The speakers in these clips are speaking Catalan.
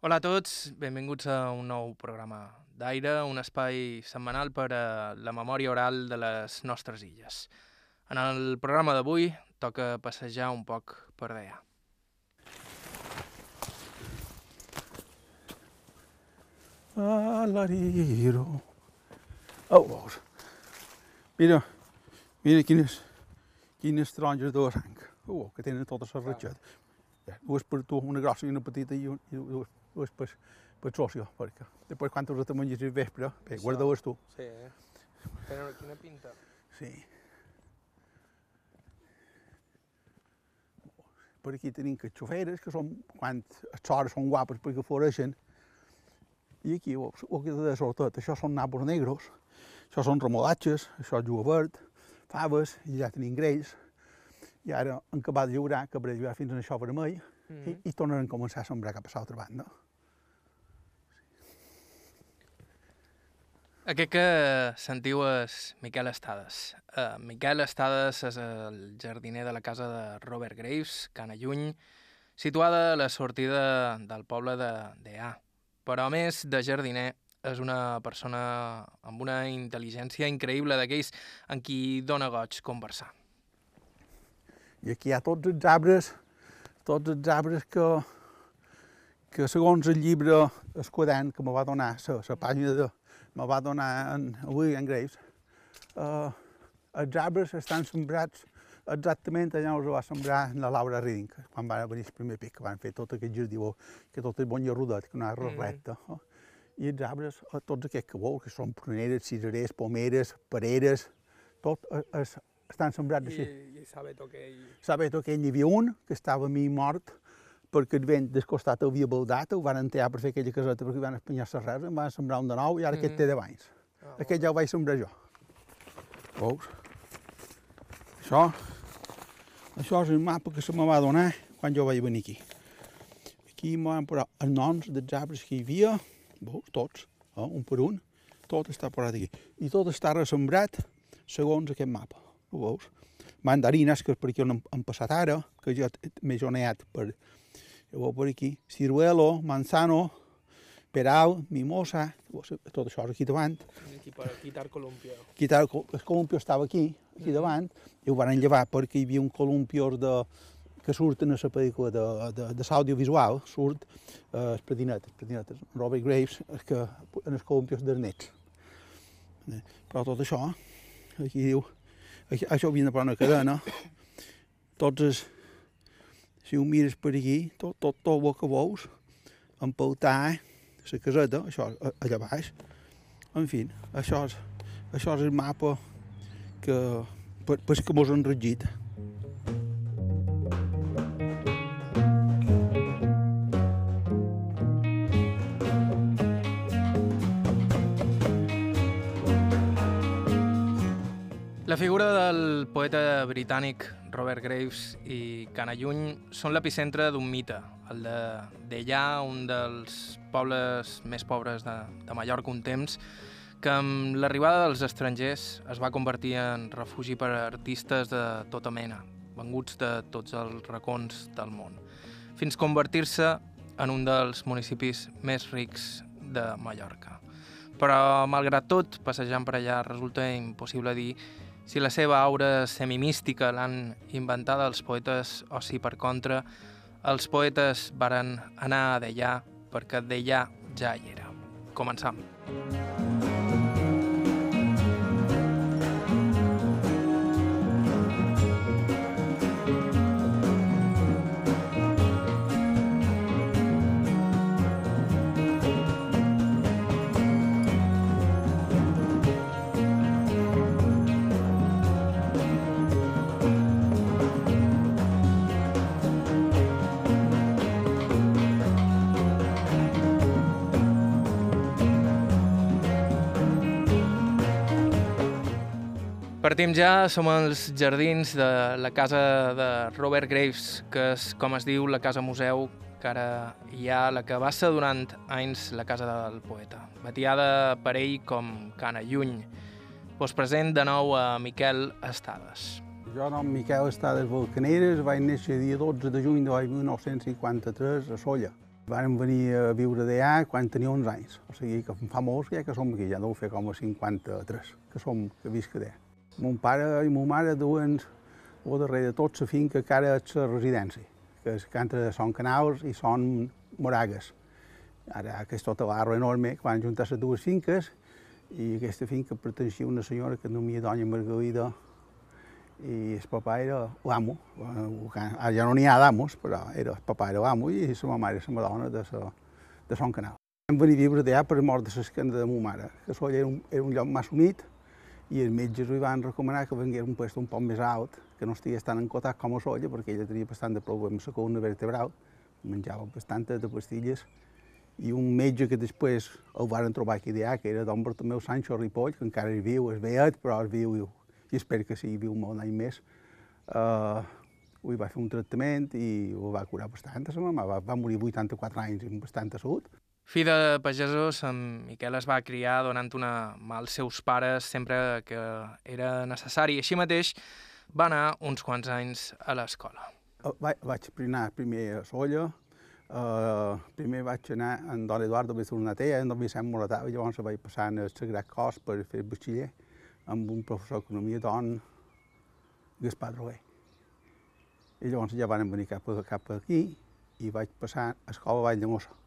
Hola a tots, benvinguts a un nou programa d'Aire, un espai setmanal per a la memòria oral de les nostres illes. En el programa d'avui toca passejar un poc per d'allà. Alariro. Oh, veus. Mira, mira quines, quines taronges de sang. Oh, que tenen totes les ratxetes. Dues per tu, una grossa i una petita i, un, i dues, dues per, per socio, quan us te menges al vespre, bé, Això. guarda-les tu. Sí, eh? Però quina pinta. Sí. Per aquí tenim catxoferes, que són, quan les hores són guapes perquè floreixen. I aquí, ho, ho que de sobretot, això són nabos negros, això són remolatges, això és julivert, faves, i ja tenim grells. I ara han acabat de llaurar, que per llaurar fins a això vermell, Mm i, i tornaran a començar a sembrar cap a l'altra banda. Aquest que sentiu és Miquel Estades. Uh, Miquel Estades és el jardiner de la casa de Robert Graves, Cana Lluny, situada a la sortida del poble de d'Ea. Però a més de jardiner, és una persona amb una intel·ligència increïble d'aquells en qui dona goig conversar. I aquí hi ha tots els arbres, tots els arbres que, que segons el llibre esquadern que me va donar, la, la pàgina de, me va donar en William Graves, eh, els arbres estan sembrats exactament allà on es va sembrar la Laura Reading, quan va venir el primer pic, que van fer tot aquest jardí, que tot el bon rodet, que no era res Mhm. recte. eh? I els arbres, eh, tots aquests que veu, que són pruneres, cireres, pomeres, pereres, tot eh, es, estan sembrats així. i sabe que ell... Sabeu que n'hi havia un que estava a mi mort perquè el vent del costat havia baldat, ho van enterrar per fer aquella caseta perquè van espanyar les res, en van sembrar un de nou i ara aquest té 10 anys. Ah, Aquest ja ho vaig sembrar jo. Veus? Això, això és el mapa que se me va donar quan jo vaig venir aquí. Aquí me van posar els noms dels arbres que hi havia, veus, tots, eh, un per un, tot està posat aquí. I tot està ressembrat segons aquest mapa, ho veus? Mandarinas, que és per aquí on hem, hem passat ara, que jo m'he joneat per, veu per aquí, ciruelo, manzano, peral, mimosa, tot això és aquí davant. Aquí per columpio. Aquí tal, el columpio estava aquí, aquí davant, i ho van llevar perquè hi havia un columpio de, que surten a la pel·lícula de, de, de l'audiovisual, surt eh, el predinet, el predinet, Robert Graves, és que en els columpios dels nets. Eh, Però tot això, aquí diu, això ho havien de posar una cadena, tots els, si ho mires per aquí, tot, tot, tot el que veus, empaltar la caseta, això allà baix, en fi, això això és el mapa que, per, per que mos han La figura del poeta britànic Robert Graves i Canalluny són l'epicentre d'un mite, el de Dellà, un dels pobles més pobres de, de Mallorca un temps, que amb l'arribada dels estrangers es va convertir en refugi per a artistes de tota mena, venguts de tots els racons del món, fins convertir-se en un dels municipis més rics de Mallorca. Però, malgrat tot, passejant per allà resulta impossible dir si la seva aura semimística l'han inventada els poetes o si, per contra, els poetes varen anar a Dellà perquè Dellà ja hi era. Començam. Partim ja, som als jardins de la casa de Robert Graves, que és, com es diu, la casa museu, que ara hi ha la que va ser durant anys la casa del poeta, batiada per ell com Cana Lluny. Vos present de nou a Miquel Estades. Jo, nom Miquel Estades Balcaneres, vaig néixer dia 12 de juny de l'any 1953 a Solla. Vàrem venir a viure d'allà quan tenia 11 anys, o sigui que fa molts ja que som aquí, ja deu fer com a 53, que som, que visc allà. Mon pare i mon mare duen, o darrere de tot, la finca que ara és la residència, que és que entre són canals i són moragues. Ara aquesta tota barra enorme, que van juntar les dues finques, i aquesta finca pertanyia a una senyora que no mia doña Margarida i el papà era l'amo, ara ja no n'hi ha d'amos, però era, el papà era l'amo i la meva mare era la madona de, sa, de son canal. Vam venir a viure d'allà per mort de l'esquena de ma mare, que Solla era un, era un lloc massa humit i els metges li van recomanar que vengués un lloc un poc més alt, que no estigués tan encotat com a Solla, perquè ella tenia bastant de problemes amb la columna vertebral, menjava bastantes de pastilles, i un metge que després el varen trobar aquí d'allà, que era don Bartomeu Sancho Ripoll, que encara és viu, és veiet, però és viu i, espero que sigui viu molt any més. Uh, li va fer un tractament i ho va curar bastant, a mama. Va, va morir 84 anys amb bastanta salut. Fill de pagesos, en Miquel es va criar donant una mà als seus pares sempre que era necessari. Així mateix va anar uns quants anys a l'escola. Va, vaig anar primer a Solla, Uh, primer vaig anar amb Don Eduardo Bezurnatea, amb Don Vicent Moratà, i llavors vaig passar al Sagrat Cos per fer batxiller amb un professor d'economia, Don Gaspar Droguer. I llavors ja van venir cap, a, cap aquí i vaig passar a Escola Vall de Mossa,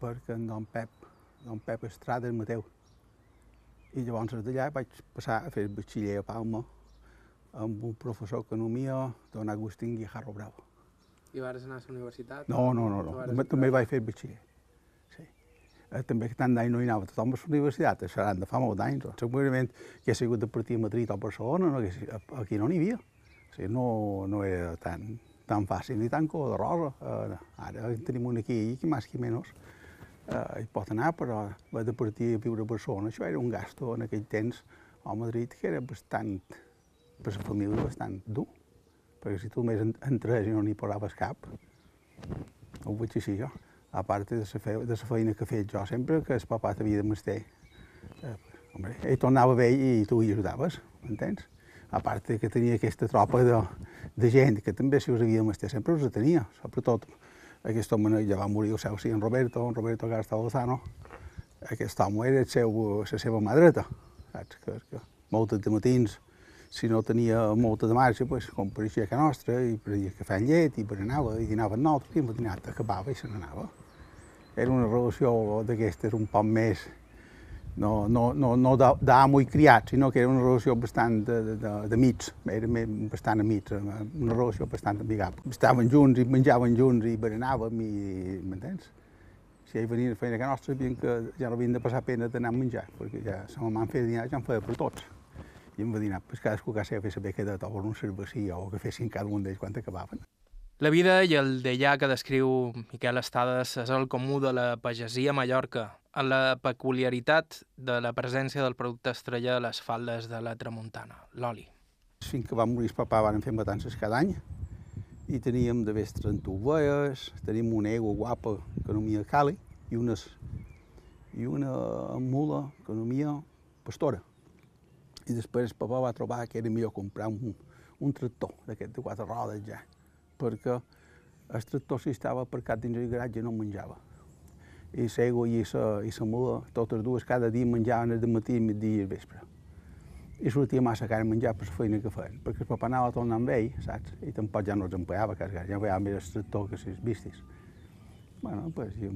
perquè en Don Pep, Don Pep Estrada és Mateu. I llavors d'allà vaig passar a fer batxiller a Palma amb un professor d'economia, Don Agustín Guijarro Bravo. I vas anar a la universitat? No, no, no, no. També, també vaig fer batxiller. Sí. Eh, també que tant d'any no hi anava tothom a la universitat, això seran de fa molt d'anys. Segurament que he sigut de partir a Madrid o a Barcelona, no, aquí no n'hi havia. O sigui, no, no era tan, tan fàcil ni tan color de rosa. Uh, ara en tenim un aquí i qui més qui menys. Uh, hi pot anar, però va de partir a viure a Barcelona. Això era un gasto en aquell temps a Madrid que era bastant, per la família, bastant dur perquè si tu només entres i no n'hi posaves cap, ho veig així jo. A part de la, fe de la feina que fet jo sempre, que el papà t'havia de menester. Eh, hombre, ell tornava bé i tu hi ajudaves, m'entens? A part que tenia aquesta tropa de, de gent que també si us havia de menester, sempre us tenia, sobretot aquest home ja va morir, o sigui, en Roberto, en Roberto Garsta Lozano, aquest home era el seu, la seva mà dreta, saps? Que, que moltes de matins si no tenia molta de marge, pues, com per així a nostra, i prenia cafè amb llet, i per anava, i dinava amb nosaltres, i matinat acabava i se n'anava. Era una relació d'aquestes un poc més, no, no, no, no d'amo i criat, sinó que era una relació bastant d'amics, era bastant amics, una relació bastant amigable. Estaven junts i menjaven junts i berenàvem i, m'entens? Si ells venien a feina casa nostra, sabien que ja no havien de passar pena d'anar a menjar, perquè ja la mamà em feia dinar, ja en feia per tots i em va dir, pues cadascú que fer saber que de tot un cervesia o que fessin cada un d'ells quan acabaven. La vida i el d'allà que descriu Miquel Estades és el comú de la pagesia a Mallorca, en la peculiaritat de la presència del producte estrella a les faldes de la tramuntana, l'oli. Fins que va morir el papà van fer matances cada any i teníem de vestre en ovelles, teníem una ego guapa que no m'hi cali i, unes, i una mula que no m'hi pastora i després el papà va trobar que era millor comprar un, un tractor d'aquest de quatre rodes ja, perquè el tractor si estava aparcat dins el garatge no menjava. I l'ego i la, i la mula, totes dues, cada dia menjaven el matí, i migdia i vespre. I sortia massa car menjar per la feina que feien, perquè el papà anava tornant amb ell, saps? I tampoc ja no els empleava, que ja veia més el tractor que les vistis. Bueno, pues, i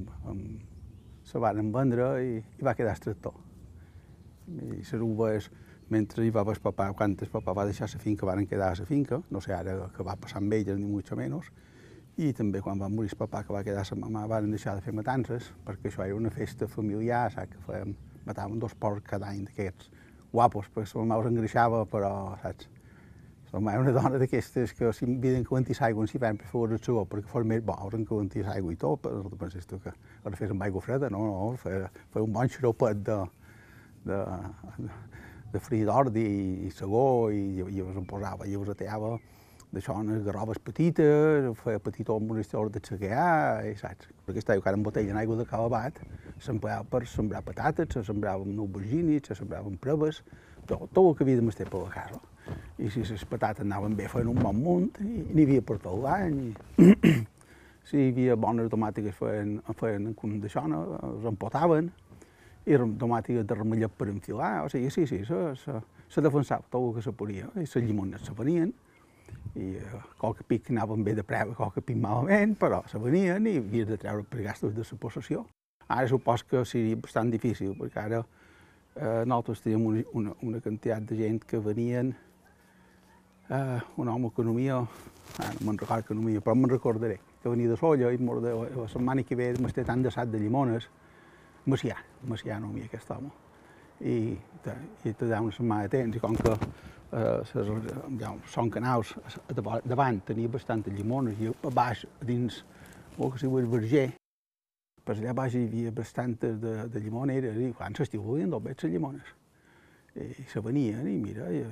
se van vendre i, i va quedar el tractor. I les uvas, mentre hi va el papà, quan el papà va deixar la finca, van quedar a la finca, no sé ara que va passar amb elles ni mucho menos, i també quan va morir el papà, que va quedar la mamà, van deixar de fer matances, perquè això era una festa familiar, saps, que fèiem, matàvem dos porcs cada any d'aquests, guapos, perquè la mamà us engreixava, però, saps, la mamà era una dona d'aquestes que si havien que ventir aigua en si vam per fer el seu, perquè fos més bo, hauran que aigua i tot, però penses tu que ara fes amb aigua freda, no, no, fer, un bon xaropet de, de, de de d'ordi i segó i, i llavors em posava, llavors ateava d'això unes garrobes petites, feia petitó amb unes de seguear, i saps? Perquè estava cada botella en aigua de calabat, s'empleava per sembrar patates, se sembraven aubergines, se sembraven preves, tot, tot el que havia de mestre per la casa. I si les patates anaven bé, feien un bon munt, i n'hi havia per tot l'any. I, si hi havia bones tomàtiques feien, feien com d'això, no? empotaven, i tomàtiques de remellet per enfilar, o sigui, sí, sí, se, se, se defensava tot el que se podia, i les llimones se venien, i uh, qualque pic anaven bé de preu, qualque pic malament, però se venien i havies de treure per gastos de la possessió. Ara supos que seria bastant difícil, perquè ara eh, nosaltres teníem una, una, una quantitat de gent que venien, eh, un home d'economia, ah, no me'n recordo economia, però me'n recordaré, que venia de Solla i de, la setmana que ve m'esté tan de sac de llimones, Macià, Macià no mi aquest home. I, i te una setmana de temps, i com que eh, ja, són canals davant tenia bastantes llimones i a baix dins el que sigui el verger. Per allà baix hi havia bastantes de, de llimoneres i quan s'estiu volien dos les llimones. I se venien i mira jo,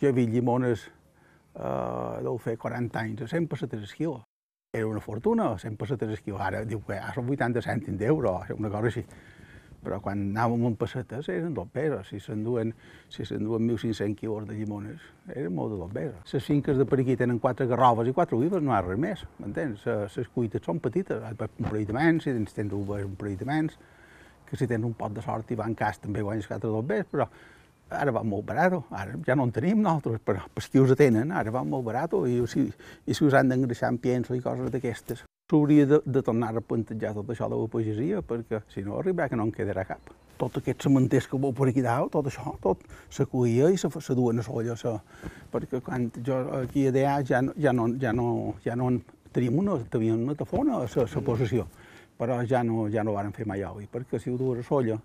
jo he vist llimones eh, deu fer 40 anys a 100 pessetes el quilo. Era una fortuna, 100 pessetes el quilo. Ara diu que són 80 cèntims d'euro una cosa així però quan anàvem en pessetes eren dos pesos, si s'enduen si s'enduen 1.500 quilos de llimones, eren molt de dos pesos. Les finques de per aquí tenen quatre garroves i quatre olives, no hi ha res més, m'entens? Les cuites són petites, un parell de mens, si tens, tens un parell de mens, que si tens un pot de sort i van cas també guanyes quatre dos pesos, però ara va molt barat, ara ja no en tenim nosaltres, però per qui us tenen, ara va molt barat, i, si, i si us han d'engreixar en pienso i coses d'aquestes s'hauria de, de tornar a plantejar tot això de la pagesia, perquè si no arribarà que no en quedarà cap. Tot aquest cementers que veu per aquí dalt, tot això, tot se cuia i se, se duen a solla, se, perquè quan jo aquí a DEA ja, ja, no, ja, no, ja no teníem una, teníem una tafona a la possessió, però ja no, ja no varen fer mai oli, perquè si ho dues a solla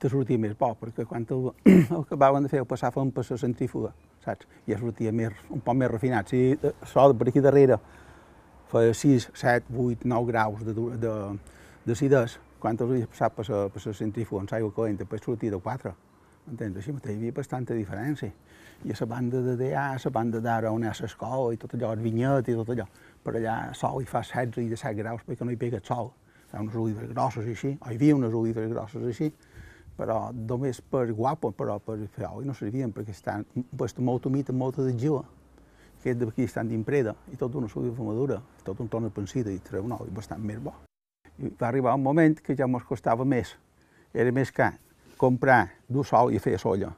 te sortia més bo, perquè quan el, el que acabaven de fer ho passaven per la centrífuga, saps? Ja sortia més, un poc més refinat. Si sol per aquí darrere feia 6, 7, 8, 9 graus de, de, de acidesa, quan els havia passat per la, per la centrífuga amb aigua calenta, després sortia de 4. Entens? Així mateix hi havia bastanta diferència. I a la banda de DA, a la banda d'ara on hi ha l'escola i tot allò, el vinyet i tot allò, per allà sol hi fa 16 i 17 graus perquè no hi pega el sol. Hi ha unes olives grosses així, o hi havia unes olives grosses així, però només per guapo, però per fer oli no servien perquè estan molt humit amb molta d'argila aquest d'aquí estan d'impreda. I tot una suïda fumadura, tot un tona pensida i treu un oli bastant més bo. I va arribar un moment que ja ens costava més, era més car comprar dur sol i fer solla,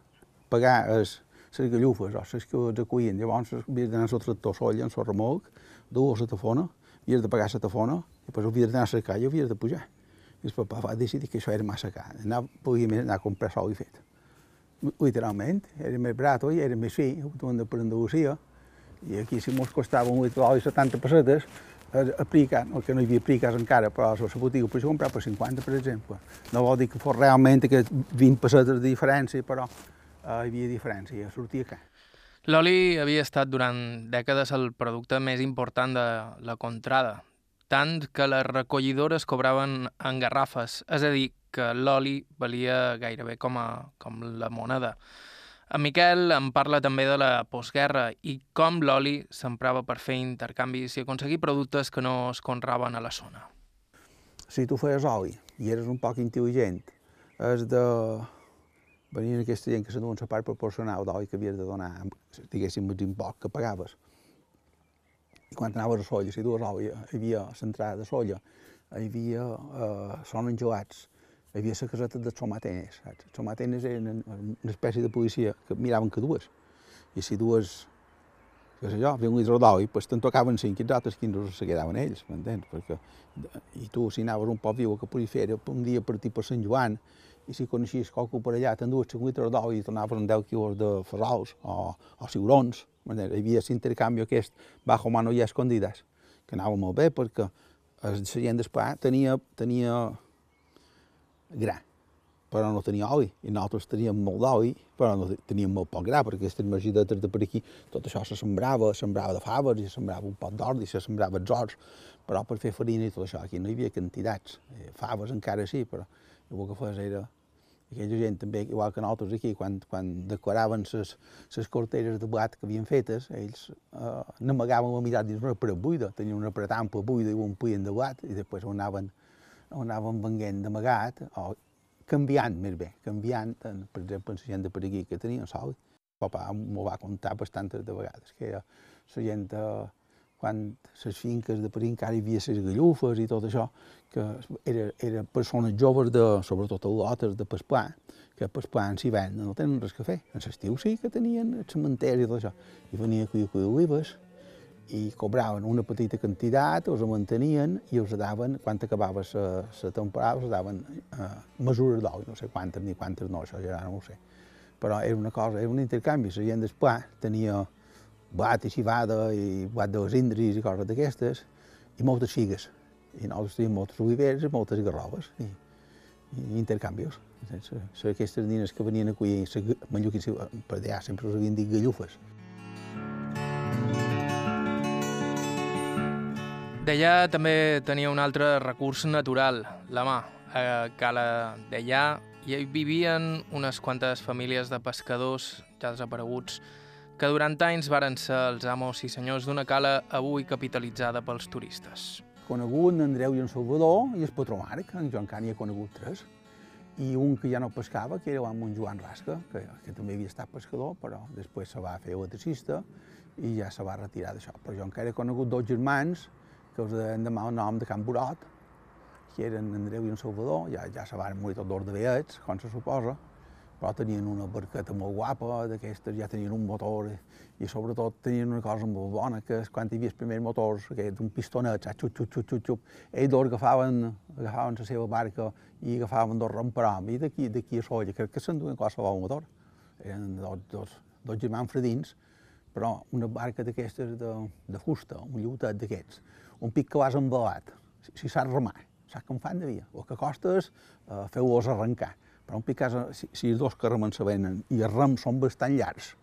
pagar les, les gallufes o les que els acuïen, llavors havies d'anar al tractor solla en el remolc, dur la tafona, havies de pagar la tafona, i després havies d'anar a cercar i havies de pujar. I el papà va decidir que això era massa car, anar, podia més anar a comprar sol i fet. Literalment, era més barat i era més fi, ho de per Andalusia, i aquí si mos costava un litre d'oli 70 pessetes, a pricar, no que no hi havia priques encara, però a la botiga potser comprar per 50, per exemple. No vol dir que fos realment aquests 20 pessetes de diferència, però eh, hi havia diferència, sortia car. L'oli havia estat durant dècades el producte més important de la contrada, tant que les recollidores cobraven en garrafes, és a dir, que l'oli valia gairebé com, a, com la moneda. En Miquel em parla també de la postguerra i com l'oli s'emprava per fer intercanvis i aconseguir productes que no es conraven a la zona. Si tu feies oli i eres un poc intel·ligent, és de venir aquesta gent que se duen la part proporcional d'oli que havies de donar, diguéssim, més impost que pagaves. I quan anaves a solla, si dues oli, hi havia l'entrada de solla, hi havia eh, són gelats, hi havia la caseta de somatenes, saps? Els somatenes eren una espècie de policia que miraven que dues. I si dues, què sé jo, havia un litre d'oli, doncs te'n tocaven cinc els altres quinze se quedaven ells, m'entens? Perquè, I tu, si anaves un poc viu, podies fer un dia per per Sant Joan, i si coneixies qualcú per allà, t'endues un litre d'oli i tornaves amb 10 quilos de ferrals o, o ciurons, m'entens? Hi havia l'intercanvi aquest bajo mano i escondides, que anava molt bé perquè la gent d'Espà tenia, tenia gra, però no tenia oli, i nosaltres teníem molt d'oli, però no teníem molt poc gra, perquè aquestes margidetes de per aquí, tot això se sembrava, sembrava de faves, i se sembrava un pot d'ordi, se sembrava els horts, però per fer farina i tot això, aquí no hi havia quantitats, faves encara sí, però el que fes era aquella gent també, igual que nosaltres aquí, quan, quan decoraven les corteres de blat que havien fetes, ells eh, n'amagaven la meitat dins una paret buida, tenien una paret ampla buida i un puien de blat, i després ho anaven on anàvem venent d'amagat, o canviant més bé, canviant, per exemple, la gent de per aquí que tenien sol. Papa m'ho va contar bastantes de vegades, que la gent, quan les finques de per encara hi havia les gallufes i tot això, que era, era persones joves, de, sobretot lotes de Pasquà, que Pasquà en l'hivern no tenen res que fer. En l'estiu sí que tenien el cementeri i tot això. I venia a cuir olives, i cobraven una petita quantitat, els mantenien i els daven, quan acabava la temporada, els daven eh, mesures d'oli, no sé quantes ni quantes no, això ja no ho sé. Però era una cosa, era un intercanvi, la gent després tenia blat i civada i blat de indris i coses d'aquestes, i moltes figues. I nosaltres teníem moltes oliveres i moltes garrobes, i, i intercanvis. Aquestes nines que venien a collir, per allà sempre us havien dit gallufes. D'allà també tenia un altre recurs natural, la mà. A Cala d'allà hi vivien unes quantes famílies de pescadors ja desapareguts que durant anys varen ser els amos i senyors d'una cala avui capitalitzada pels turistes. Conegut en Andreu i en Salvador i el patró Marc, en Joan Cani ha conegut tres, i un que ja no pescava, que era en Joan Rasca, que, que també havia estat pescador, però després se va fer electricista i ja se va retirar d'això. Però jo encara he conegut dos germans, que els deien demà el nom de Can Burot, que eren Andreu i en Salvador, ja, ja se van morir tots dos de veiets, com se suposa, però tenien una barqueta molt guapa, d'aquestes ja tenien un motor, i sobretot tenien una cosa molt bona, que quan hi havia els primers motors, aquests, un pistonet, saps, xup, xup, xup, xup, xup, ells dos agafaven, agafaven la seva barca i agafaven dos ramperam, i d'aquí d'aquí a Solla, crec que s'enduen qualsevol motor. Eren dos, dos, dos germans fredins, però una barca d'aquestes de, de fusta, un lliutet d'aquests, un pic que vas embalat, si, si saps remar, saps com fan de dia. El que costa és uh, feu-los arrencar. Però un pic, si, si els dos que remen se venen i els rems són bastant llargs,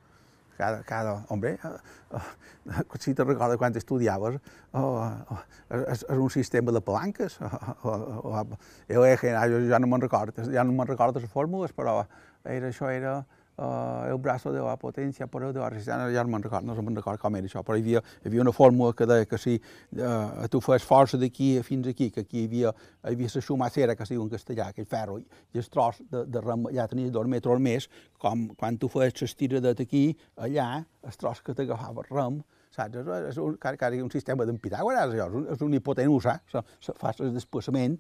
cada, cada, hombre, uh, uh, si te recordes quan estudiaves, uh, és, és un sistema de palanques. Uh, jo, ja no me'n recordo, ja no me'n recordo les fórmules, però era, això era uh, el braç de la potència per de la resistència, ja no me'n recordo, no me'n recordo com era això, però hi havia, hi havia una fórmula que deia que si uh, tu fes força d'aquí fins aquí, que aquí hi havia, hi havia la xumacera, que es diu en castellà, aquell ferro, i el tros de, de rem ja tenia dos metres més, com quan tu fes l'estira d'aquí, allà, el tros que t'agafava rem, saps? És, és un, car, un sistema d'en és un, és un hipotenusa, fas el desplaçament,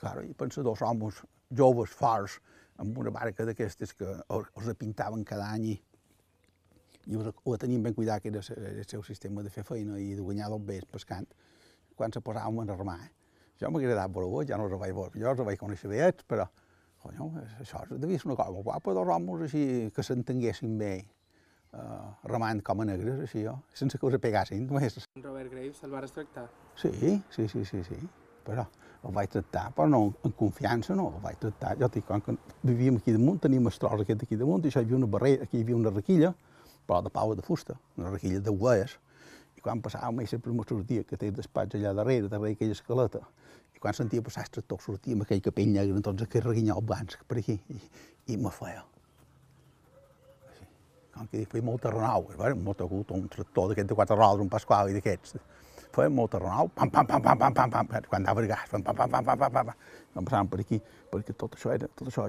claro, i pensa dos homes joves, forts, amb una barca d'aquestes que els repintaven cada any i, ho, tenien ben cuidat, que era el seu sistema de fer feina i de guanyar dos bes pescant, quan se posàvem a remar. Eh? Jo m'ha agradat veure ja no els vaig veure, jo els vaig conèixer bé, però conyo, això devia ser una cosa guapa, dos homes així que s'entenguessin bé, uh, remant com a negres, així jo, sense que us pegassin. Només. Robert Graves el va respectar? Sí, sí, sí, sí, sí, però el vaig tractar, però no, en confiança no, el vaig tractar. Jo dic, quan vivíem aquí damunt, teníem el tros aquest aquí damunt, i això hi havia una barrera, aquí hi havia una requilla, però de pau de fusta, una requilla de huelles, i quan passàvem, ell sempre me sortia, que té el despatx allà darrere, darrere aquella escaleta, i quan sentia passar el tractor sortia amb aquell capell negre, tots aquells reguinyals blancs per aquí, i, i me feia. Així. Com que dic, feia molta renau, molt agut, un tractor d'aquest de quatre rodes, un pasqual i d'aquests fèiem molta renau, pam, pam, pam, pam, pam, pam, pam, quan anava el gas, pam, pam, pam, pam, pam, pam, pam, pam, passàvem per aquí, perquè tot això era, tot això,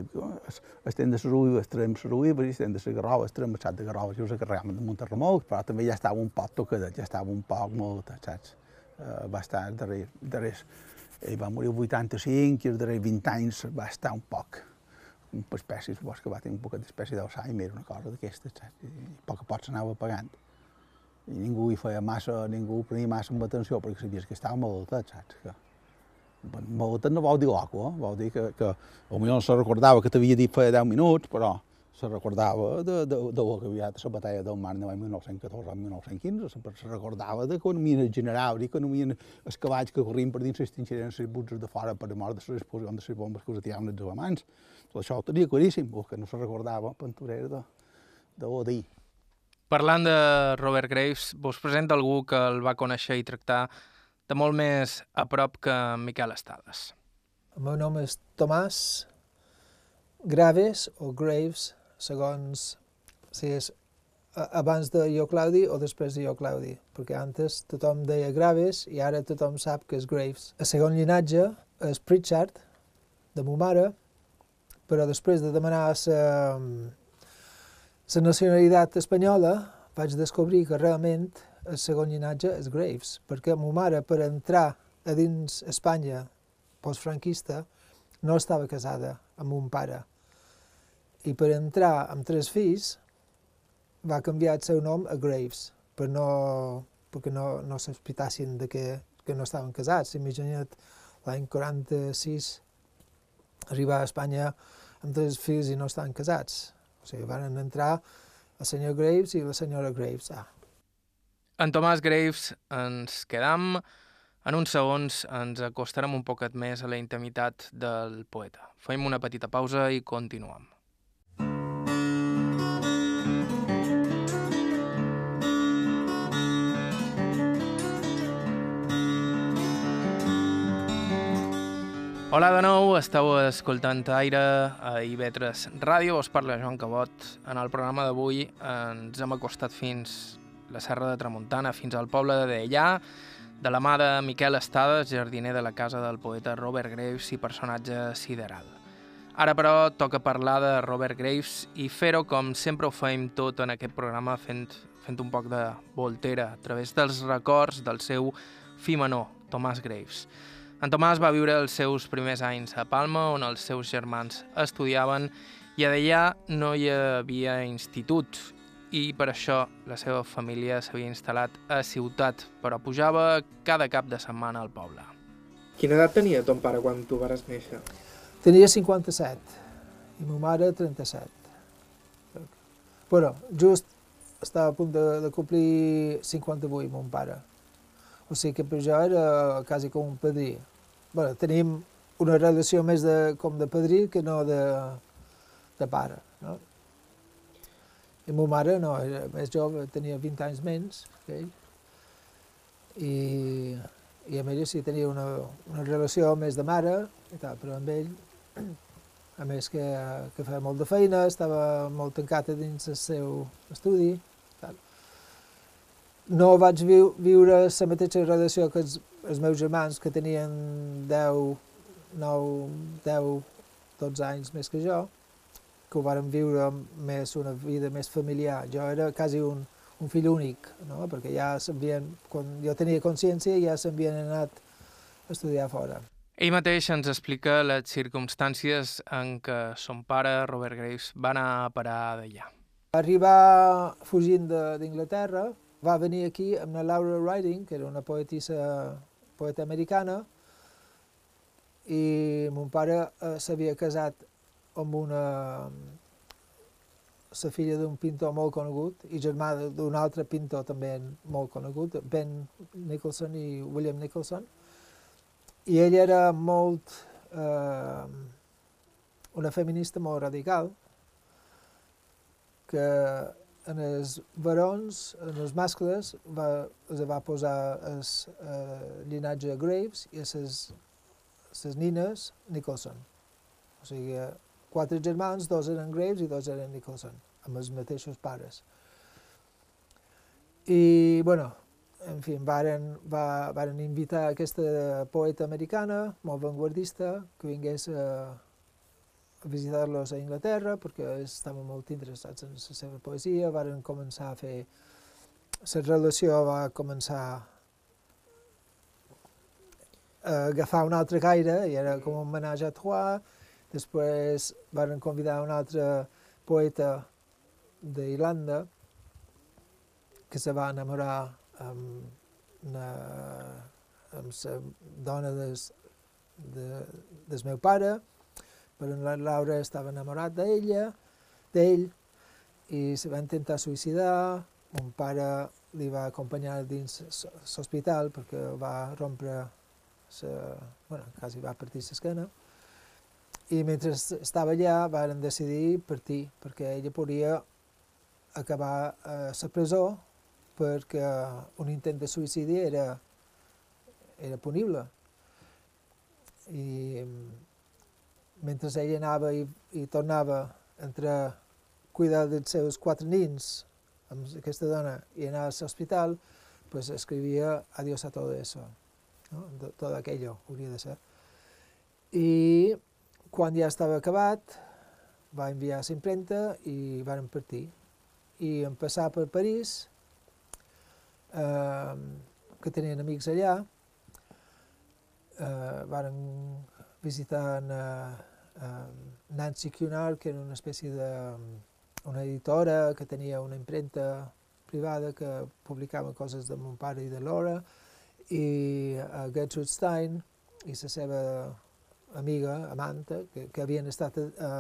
estem de les olives, estem de les olives, estem de les garroves, estem de les de garroves, i us acarregàvem de Monterremolc, però també ja estava un poc tocadet, ja estava un poc molt, saps? Uh, va estar darrer, darrer, ell va morir el 85 i els darrers 20 anys va estar un poc, un espècie, suposo que va tenir un poc d'espècie d'Alzheimer, una cosa d'aquestes, saps? I a poc a poc s'anava pagant i ningú hi feia massa, ningú prenia massa amb atenció perquè sabies que estava malaltet, saps? Que, malaltet no vol dir loco, eh? vol dir que, que potser no se recordava que t'havia dit feia 10 minuts, però se recordava de, de, de lo que havia estat la batalla del Mar de 1914 a 1915, se, se recordava d'economia general, d'economia els cavalls que corrien per dins s'extingiren les butges de fora per mort de l'explosió de les bombes que us tiraven els alemans. Tot això ho tenia claríssim, que no se recordava Penturera de, de lo d'ahir. Parlant de Robert Graves, vos presenta algú que el va conèixer i tractar de molt més a prop que Miquel Estades. El meu nom és Tomàs Graves o Graves, segons si és abans de jo Claudi o després de jo Claudi, perquè antes tothom deia Graves i ara tothom sap que és Graves. El segon llinatge és Pritchard, de mo mare, però després de demanar la la nacionalitat espanyola vaig descobrir que realment el segon llinatge és Graves, perquè ma mare, per entrar a dins Espanya postfranquista, no estava casada amb un pare. I per entrar amb tres fills va canviar el seu nom a Graves, per no, perquè no, no sospitassin de que, que no estaven casats. Imagina't l'any 46 arribar a Espanya amb tres fills i no estaven casats. O sigui, van entrar el senyor Graves i la senyora Graves. Ah, en Tomàs Graves ens quedam. En uns segons ens acostarem un poquet més a la intimitat del poeta. Fem una petita pausa i continuem. Hola de nou, esteu escoltant Aire a IB3 Ràdio, us parla Joan Cabot. En el programa d'avui ens hem acostat fins la Serra de Tramuntana fins al poble de Deià, de la mà de Miquel Estades, jardiner de la casa del poeta Robert Graves i personatge sideral. Ara, però, toca parlar de Robert Graves i fer-ho com sempre ho fem tot en aquest programa fent, fent un poc de voltera a través dels records del seu fill menor, Tomàs Graves. En Tomàs va viure els seus primers anys a Palma, on els seus germans estudiaven, i a d'allà no hi havia institut i per això la seva família s'havia instal·lat a ciutat, però pujava cada cap de setmana al poble. Quina edat tenia ton pare quan tu vares néixer? Tenia 57 i ma mare 37. Però just estava a punt de, de complir 58, mon pare. O sigui que per jo era quasi com un padrí. Bueno, tenim una relació més de, com de padrí que no de, de pare. No? I ma mare no, era més jove, tenia 20 anys menys que ell. I, i amb ell sí tenia una, una relació més de mare i tal, però amb ell, a més que, que feia molt de feina, estava molt tancat dins el seu estudi. Tal. No vaig viu, viure la mateixa relació que els, els meus germans, que tenien 10, 9, 10, 12 anys més que jo, que ho varen viure més una vida més familiar. Jo era quasi un, un fill únic, no? perquè ja s'havien, quan jo tenia consciència, ja s'havien anat a estudiar fora. Ell mateix ens explica les circumstàncies en què son pare, Robert Graves, va anar a parar d'allà. Va arribar fugint d'Inglaterra, va venir aquí amb la Laura Riding, que era una poetissa, poeta americana, i mon pare eh, s'havia casat amb una la filla d'un pintor molt conegut i germà d'un altre pintor també molt conegut, Ben Nicholson i William Nicholson. I ell era molt... Eh, una feminista molt radical, que en els barons, en els mascles, va, es va posar el eh, llinatge Graves i les nines Nicholson. O sigui, quatre germans, dos eren Graves i dos eren Nicholson, amb els mateixos pares. I, bueno, en fi, varen, va, varen invitar aquesta poeta americana, molt vanguardista, que vingués a, a visitar-los a Inglaterra, perquè estaven molt interessats en la seva poesia, varen començar a fer... La relació va començar a agafar un altre gaire, i era com un menatge a trois, Després van convidar un altre poeta d'Irlanda que se va enamorar amb, una, amb la dona des, de, del meu pare, però la Laura estava enamorat d'ella, d'ell, i se va intentar suïcidar. Mon pare li va acompanyar dins l'hospital perquè va rompre, sa, bueno, quasi va partir l'esquena i mentre estava allà varen decidir partir perquè ella podria acabar a la presó perquè un intent de suïcidi era, era punible. I mentre ella anava i, i tornava entre cuidar dels seus quatre nins amb aquesta dona i anar a l'hospital, pues escrivia Adiós a todo eso, ¿no? todo aquello hauria de ser. I quan ja estava acabat, va enviar a l'impremta i varen partir. I en passar per París, eh, que tenien amics allà, eh, varen visitar eh, Nancy Cunard, que era una espècie de una editora que tenia una impremta privada que publicava coses de mon pare i de Laura, i uh, Gertrude Stein i la seva amiga, amanta, que, que havien estat a,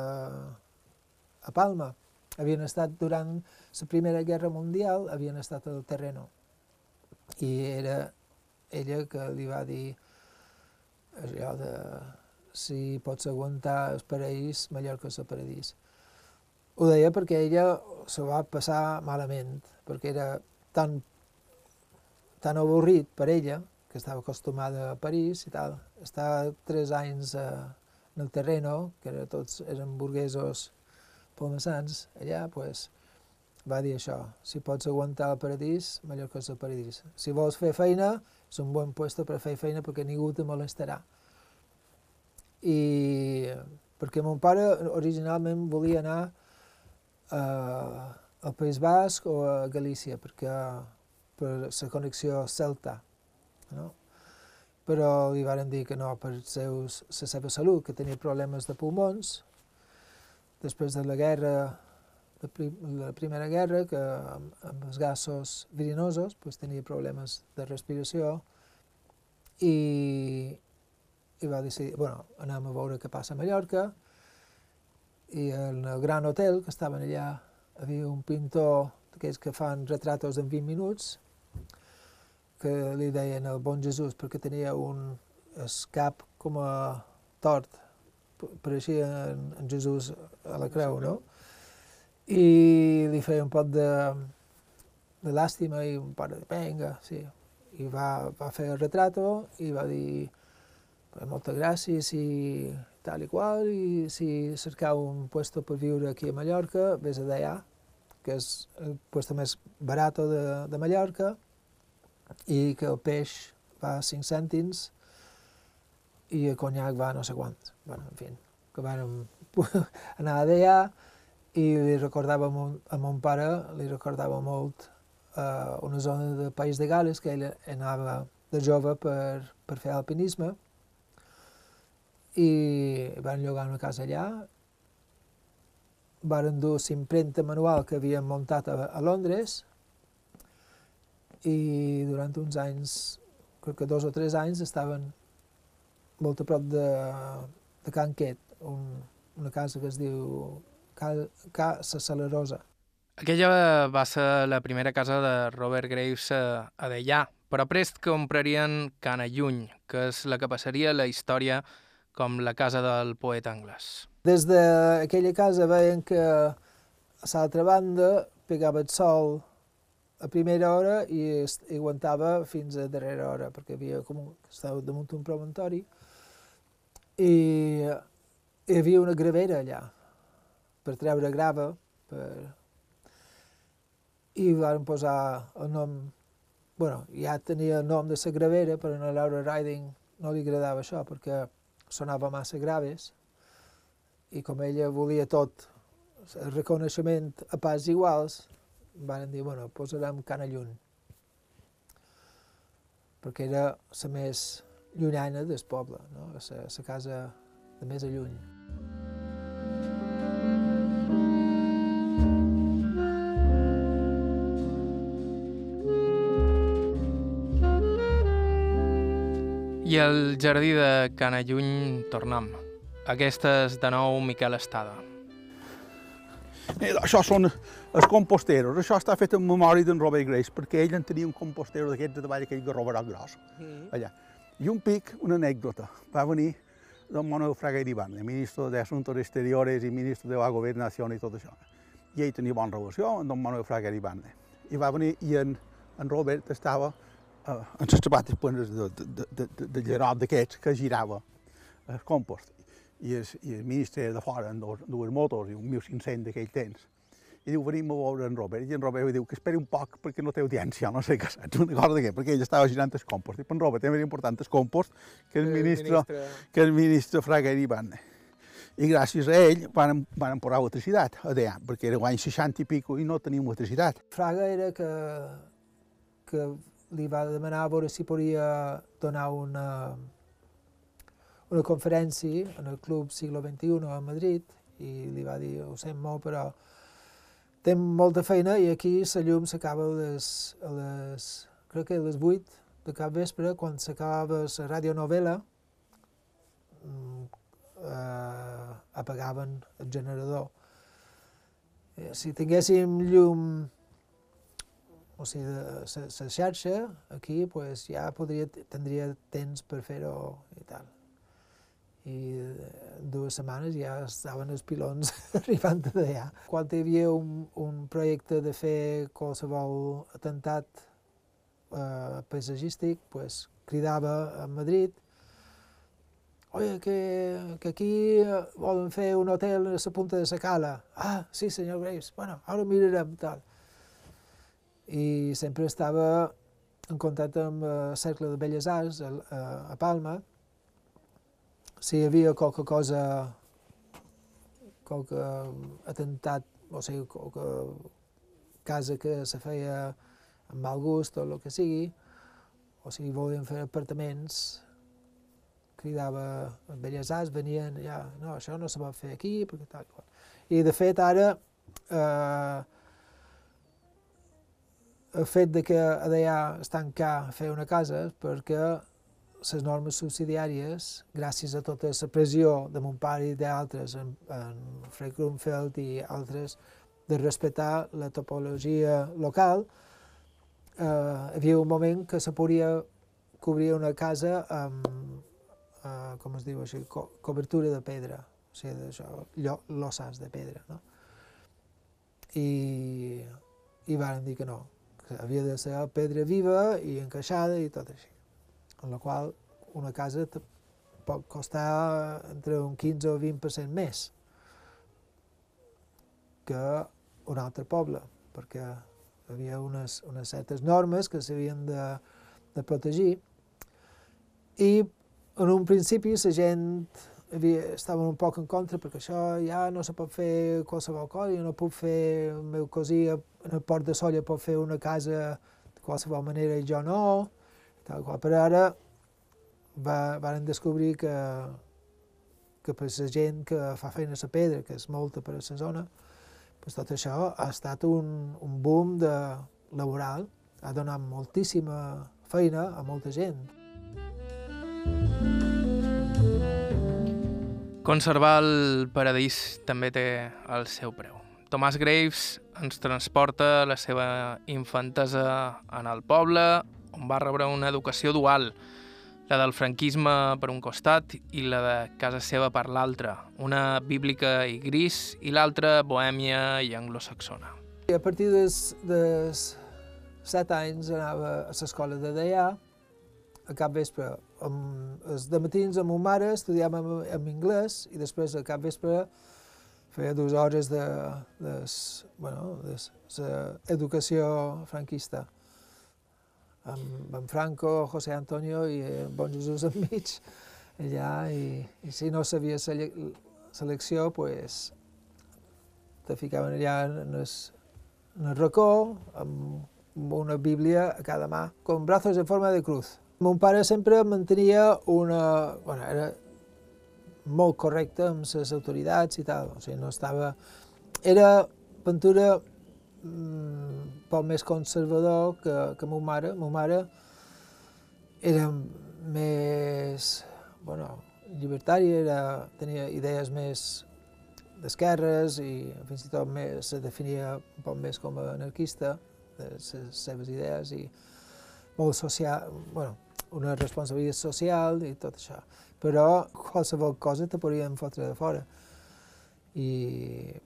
a Palma, havien estat durant la Primera Guerra Mundial, havien estat al terreno. I era ella que li va dir allò de si pots aguantar el paraís, Mallorca és el paradís. Ho deia perquè ella se va passar malament, perquè era tan, tan avorrit per ella, que estava acostumada a París i tal, estar tres anys eh, en el terreno, que era, tots eren burguesos palmassans, allà, pues, va dir això, si pots aguantar el paradís, Mallorca és el paradís. Si vols fer feina, és un bon puesto per fer feina perquè ningú te molestarà. I perquè mon pare originalment volia anar eh, al País Basc o a Galícia, perquè per la connexió celta, no? però li varen dir que no per seus, la seva salut, que tenia problemes de pulmons, després de la guerra, de, prim, la primera guerra, que amb, amb els gasos verinosos pues, tenia problemes de respiració i, i va decidir, bueno, anem a veure què passa a Mallorca, i en el gran hotel que estaven allà havia un pintor d'aquells que fan retratos en 20 minuts que li deien el bon Jesús perquè tenia un el cap com a tort, pareixia en, en Jesús a la creu, no? I li feia un pot de, de làstima i un pot de venga, sí. I va, va fer el retrato i va dir moltes gràcies i tal i qual, i si cercau un puesto per viure aquí a Mallorca, vés a d'allà, que és el puesto més barat de, de Mallorca, i que el peix va a 5 cèntims i el conyac va no sé quants. Bueno, en fi, que vam anar d'allà i li recordava a mon pare, li recordava molt uh, una zona del País de Gales que ell anava de jove per, per fer alpinisme i van llogar una casa allà, van dur l'impremta manual que havien muntat a, a Londres i durant uns anys, crec que dos o tres anys, estaven molt a prop de, de Can Quet, un, una casa que es diu Casa Salerosa. Aquella va ser la primera casa de Robert Graves a, a Deià, però prest comprarien Cana Lluny, que és la que passaria la història com la casa del poeta anglès. Des d'aquella casa veien que a l'altra banda pegava el sol a primera hora i, i aguantava fins a darrera hora, perquè havia com un, estava damunt un promontori i hi havia una gravera allà per treure grava per... i van posar el nom bueno, ja tenia el nom de la gravera però a Laura Riding no li agradava això perquè sonava massa graves i com ella volia tot el reconeixement a pas iguals, van dir, bueno, posarem Canallun, perquè era la més llunyana del poble, no? la, la casa de més a lluny. I al jardí de Canalluny tornem. Aquesta és de nou Miquel Estada. Eh, això són els composteros. Això està fet en memòria d'en Robert Grace, perquè ell en tenia un compostero d'aquests de davall aquell garrobarot gros, mm. allà. I un pic, una anècdota. Va venir don Manuel Fraga Iribarne, ministre de Asuntos Exteriores i ministre de la Governació i tot això. I ell tenia bona relació amb don Manuel Fraga Iribarne. I va venir i en, en Robert estava uh, en les sabates plenes de, de, de, de, de llerot d'aquests que girava el compost. I el, i el ministre de fora amb dos, dues motos i un 1.500 d'aquell temps. I diu, venim a veure en Robert. I en Robert diu que esperi un poc perquè no té audiència, no sé què saps, una cosa de què, perquè ell estava girant el compost. I per en Robert també era important el compost que el, el ministre, ministre, que el ministre Fraga Ivan. I gràcies a ell van, van posar electricitat a DEA, perquè era l'any 60 i pico i no teníem electricitat. Fraga era que que li va demanar a veure si podia donar una, una conferència en el Club Siglo XXI a Madrid i li va dir, ho sent molt, però tem molta feina i aquí la llum s'acaba a a les, crec que a les 8 de cap vespre, quan s'acaba la radionovela, mm, eh, apagaven el generador. Eh, si tinguéssim llum o sigui, la xarxa, aquí pues, ja podria, tindria temps per fer-ho i tal. I dues setmanes ja estaven els pilons arribant d'allà. Quan hi havia un, un projecte de fer qualsevol atemptat eh, paisatgístic, pues, cridava a Madrid Oye, que, que aquí volen fer un hotel a la punta de la cala. Ah, sí, senyor Graves. Bueno, ara mirarem, tal i sempre estava en contacte amb el Cercle de Belles Arts a, a, a Palma. Si hi havia qualque cosa, qualque atemptat, o sigui, qualque casa que se feia amb mal gust o el que sigui, o si volien fer apartaments, cridava a Belles Arts, venien ja, no, això no se pot fer aquí, perquè tal i. I de fet ara eh, el fet de que allà es tancar a fer una casa és perquè les normes subsidiàries, gràcies a tota la pressió de mon pare i d'altres, en, en Fred Grunfeld i altres, de respectar la topologia local, eh, hi havia un moment que se podia cobrir una casa amb, eh, com es diu així, co cobertura de pedra, o sigui, d'això, l'ossàs de pedra, no? I, i van dir que no, que havia de ser pedra viva i encaixada i tot així. En la qual una casa pot costar entre un 15 o 20% més que un altre poble, perquè hi havia unes, unes certes normes que s'havien de, de protegir i en un principi la gent havia, estaven un poc en contra perquè això ja no se pot fer qualsevol cosa, jo no puc fer, el meu cosí el port de Solla pot fer una casa de qualsevol manera i jo no, tal qual. però ara va, van descobrir que, que per la gent que fa feina a la pedra, que és molta per a la zona, pues tot això ha estat un, un boom de laboral, ha donat moltíssima feina a molta gent. Conservar el paradís també té el seu preu. Tomàs Graves ens transporta la seva infantesa en el poble, on va rebre una educació dual, la del franquisme per un costat i la de casa seva per l'altre, una bíblica i gris i l'altra bohèmia i anglosaxona. A partir dels, dels set anys anava a l'escola de Deià, a cap vespre, amb, els de matins amb mon mare estudiàvem en, en anglès i després a cap vespre feia dues hores de, de, bueno, de, de educació franquista amb, amb Franco, José Antonio i en Bon Jesús enmig allà i, i si no sabia la lecció pues, te ficaven allà en el, en el racó amb una bíblia a cada mà, con brazos en forma de cruz. Mon pare sempre mantenia una... Bueno, era molt correcte amb les autoritats i tal, o sigui, no estava... Era pintura mm, poc més conservador que, que mon mare. Mon mare era més, bueno, llibertària, era, tenia idees més d'esquerres i fins i tot més, se definia un poc més com a anarquista de les seves idees i molt social, bueno, una responsabilitat social i tot això. Però qualsevol cosa te podien fotre de fora. I,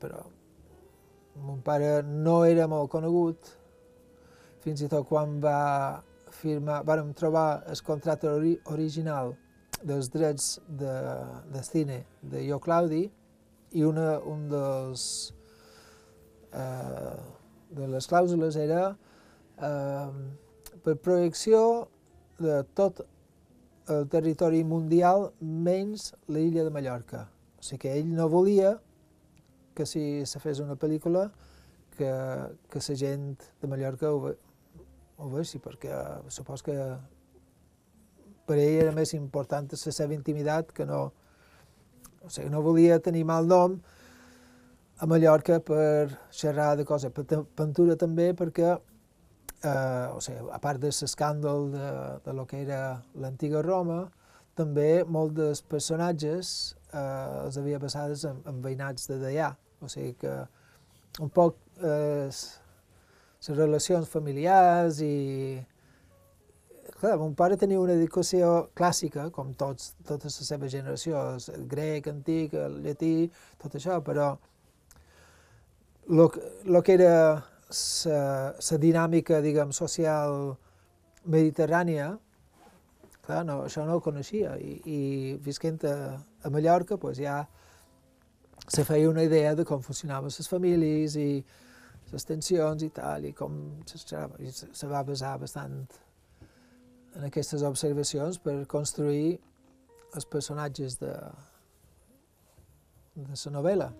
però mon pare no era molt conegut, fins i tot quan va firmar, vàrem trobar el contracte ori original dels drets de, de cine de Jo Claudi i una, un dels eh, de les clàusules era eh, per projecció de tot el territori mundial menys l'illa de Mallorca. O sigui que ell no volia que si se fes una pel·lícula que, que la gent de Mallorca ho, ho vegi, perquè supos que per ell era més important la seva intimitat que no... O sigui, no volia tenir mal nom a Mallorca per xerrar de coses. Per pintura també perquè, eh, o sigui, a part de l'escàndol de, de lo que era l'antiga Roma, també molts dels personatges eh, els havia passades en, en veïnats de d'allà. O sigui que un poc eh, les relacions familiars i... Clar, mon pare tenia una educació clàssica, com tots, tota la seva generació, el grec, antic, el llatí, tot això, però el que era la dinàmica, diguem, social mediterrània, clar, no, això no ho coneixia, i, i visquent a, a Mallorca, pues, ja se feia una idea de com funcionaven les famílies i les tensions i tal, i com se, se va basar bastant en aquestes observacions per construir els personatges de, de la novel·la.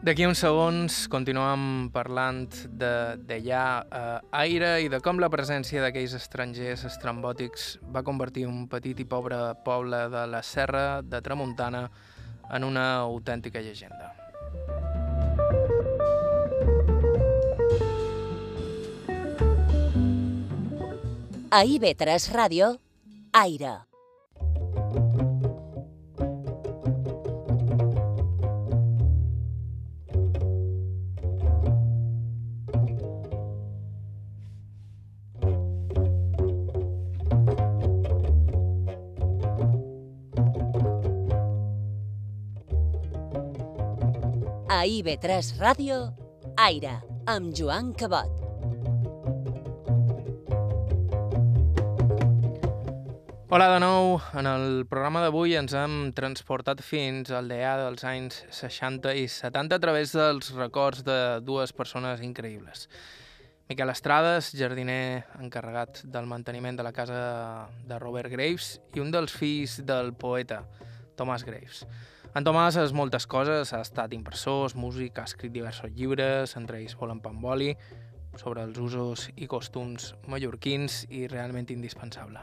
D'aquí uns segons continuem parlant d'allà eh, aire i de com la presència d'aquells estrangers estrambòtics va convertir un petit i pobre poble de la Serra de Tramuntana en una autèntica llegenda. A IB3 Ràdio, Aire. A IB3 Ràdio, Aire, amb Joan Cabot. Hola de nou. En el programa d'avui ens hem transportat fins al DEA dels anys 60 i 70 a través dels records de dues persones increïbles. Miquel Estrades, jardiner encarregat del manteniment de la casa de Robert Graves i un dels fills del poeta, Thomas Graves. En Tomàs és moltes coses, ha estat impressor, músic, ha escrit diversos llibres, entre ells Volen Pamboli, sobre els usos i costums mallorquins i realment indispensable.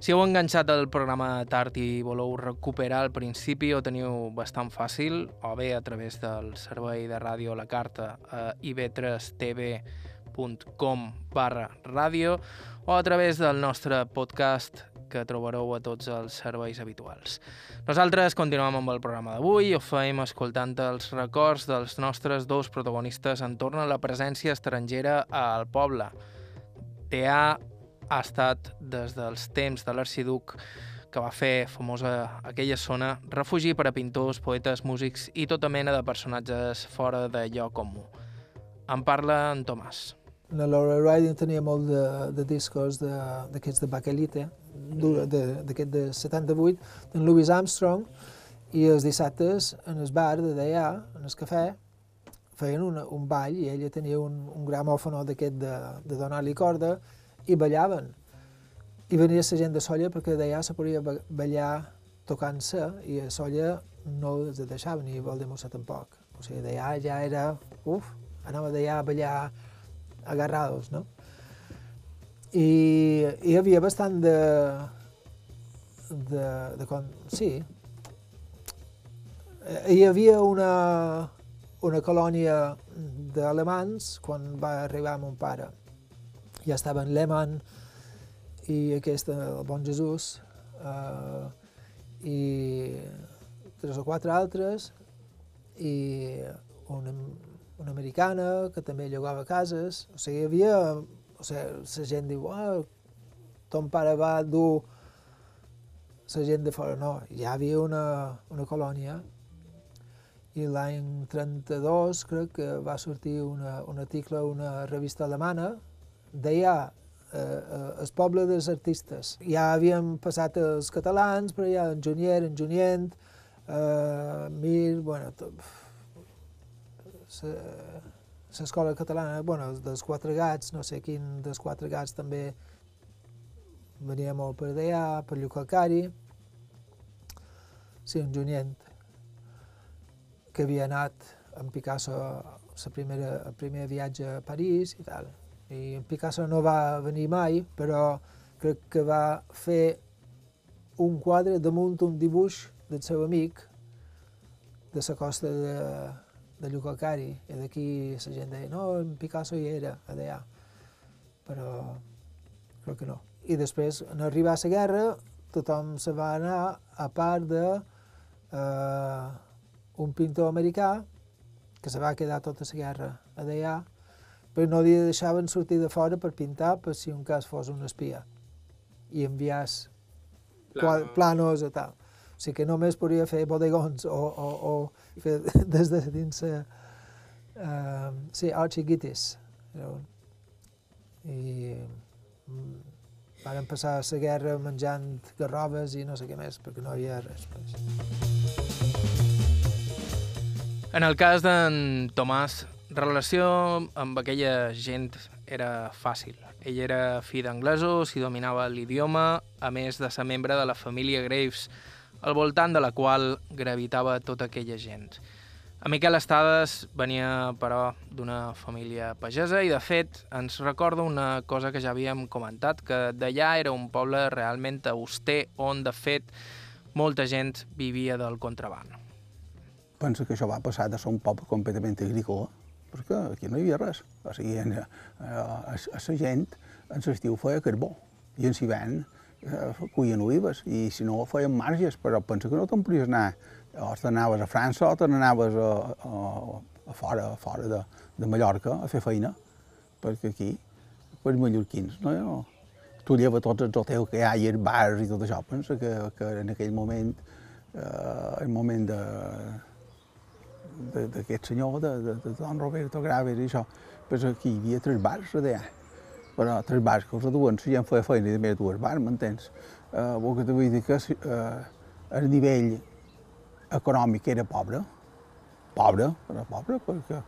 Si heu enganxat el programa tard i voleu recuperar el principi, ho teniu bastant fàcil, o bé a través del servei de ràdio La Carta a ib3tv.com barra ràdio o a través del nostre podcast que trobareu a tots els serveis habituals. Nosaltres continuem amb el programa d'avui ho feim escoltant els records dels nostres dos protagonistes entorn a la presència estrangera al poble. Teà ha estat des dels temps de l'arxiduc que va fer famosa aquella zona, refugi per a pintors, poetes, músics i tota mena de personatges fora de lloc comú. En parla en Tomàs. La Laura Riding tenia molt de, de discos d'aquests de, de Bakelite, d'aquest de, de 78, d'en Louis Armstrong, i els dissabtes en el bar de d'allà, en el cafè, feien una, un ball i ella tenia un, un gramòfono d'aquest de, de donar-li corda i ballaven. I venia la gent de Solla perquè d'allà se podia ballar tocant-se i a Solla no els deixaven ni Valdemossa tampoc. O sigui, d'allà ja era, uf, anava d'allà a ballar agarrados, no? I hi havia bastant de... de, de com, sí. Hi havia una, una colònia d'alemans quan va arribar mon pare. Ja estaven Lehmann i aquest, el Bon Jesús, eh, i tres o quatre altres, i una, una americana que també llogava cases, o sigui, hi havia, o sigui, la gent diu, ah, ton pare va dur la gent de fora, no, ja hi havia una, una colònia. I l'any 32 crec que va sortir una, un article una revista alemana, deia eh, eh, el poble dels artistes. Ja havien passat els catalans, però ja en Junier, en eh, Mir, bueno, tot, l'escola catalana, bueno, dels quatre gats, no sé quin dels quatre gats també venia molt per allà, per Llucalcari, sí, un junyent que havia anat en Picasso la primera, el primer viatge a París i tal. I en Picasso no va venir mai, però crec que va fer un quadre damunt un dibuix del seu amic de la costa de, de Llucacari. I d'aquí la gent deia, no, en Picasso hi era, allà. Però crec que no. I després, en arribar a la guerra, tothom se va anar a part de eh, un pintor americà que se va quedar tota la guerra a allà, però no li deixaven sortir de fora per pintar per si un cas fos un espia i enviàs Plano. planos o tal. O sigui que només podia fer bodegons o, o, o fer des de dins la... Uh, sí, arxiguitis. I mm, van passar la guerra menjant garroves i no sé què més, perquè no hi havia res. En el cas d'en Tomàs, relació amb aquella gent era fàcil. Ell era fill d'anglesos i dominava l'idioma, a més de ser membre de la família Graves, al voltant de la qual gravitava tota aquella gent. A Miquel Estades venia, però, d'una família pagesa i, de fet, ens recorda una cosa que ja havíem comentat, que d'allà era un poble realment auster on, de fet, molta gent vivia del contraband. penso que això va passar de ser un poble completament agrícola, perquè aquí no hi havia res. O sigui, eh, a, a la gent en l'estiu feia carbó i en l'hivern eh, cuien olives i si no feien marges, però penso que no te'n podies anar o te n'anaves a França o te n'anaves a, a, a fora, a fora de, de Mallorca a fer feina, perquè aquí, per mallorquins, no? no tu lleva tots els hotels que hi ha i els bars i tot això, pensa que, que en aquell moment, eh, el moment de, d'aquest senyor, de, de, de Don Roberto Graves i això, pues aquí hi havia tres bars allà. Però tres bars que els duen, si gent feia feina i més dues bars, m'entens? Uh, el que te vull dir que uh, el nivell econòmic era pobre, pobre, però pobre, perquè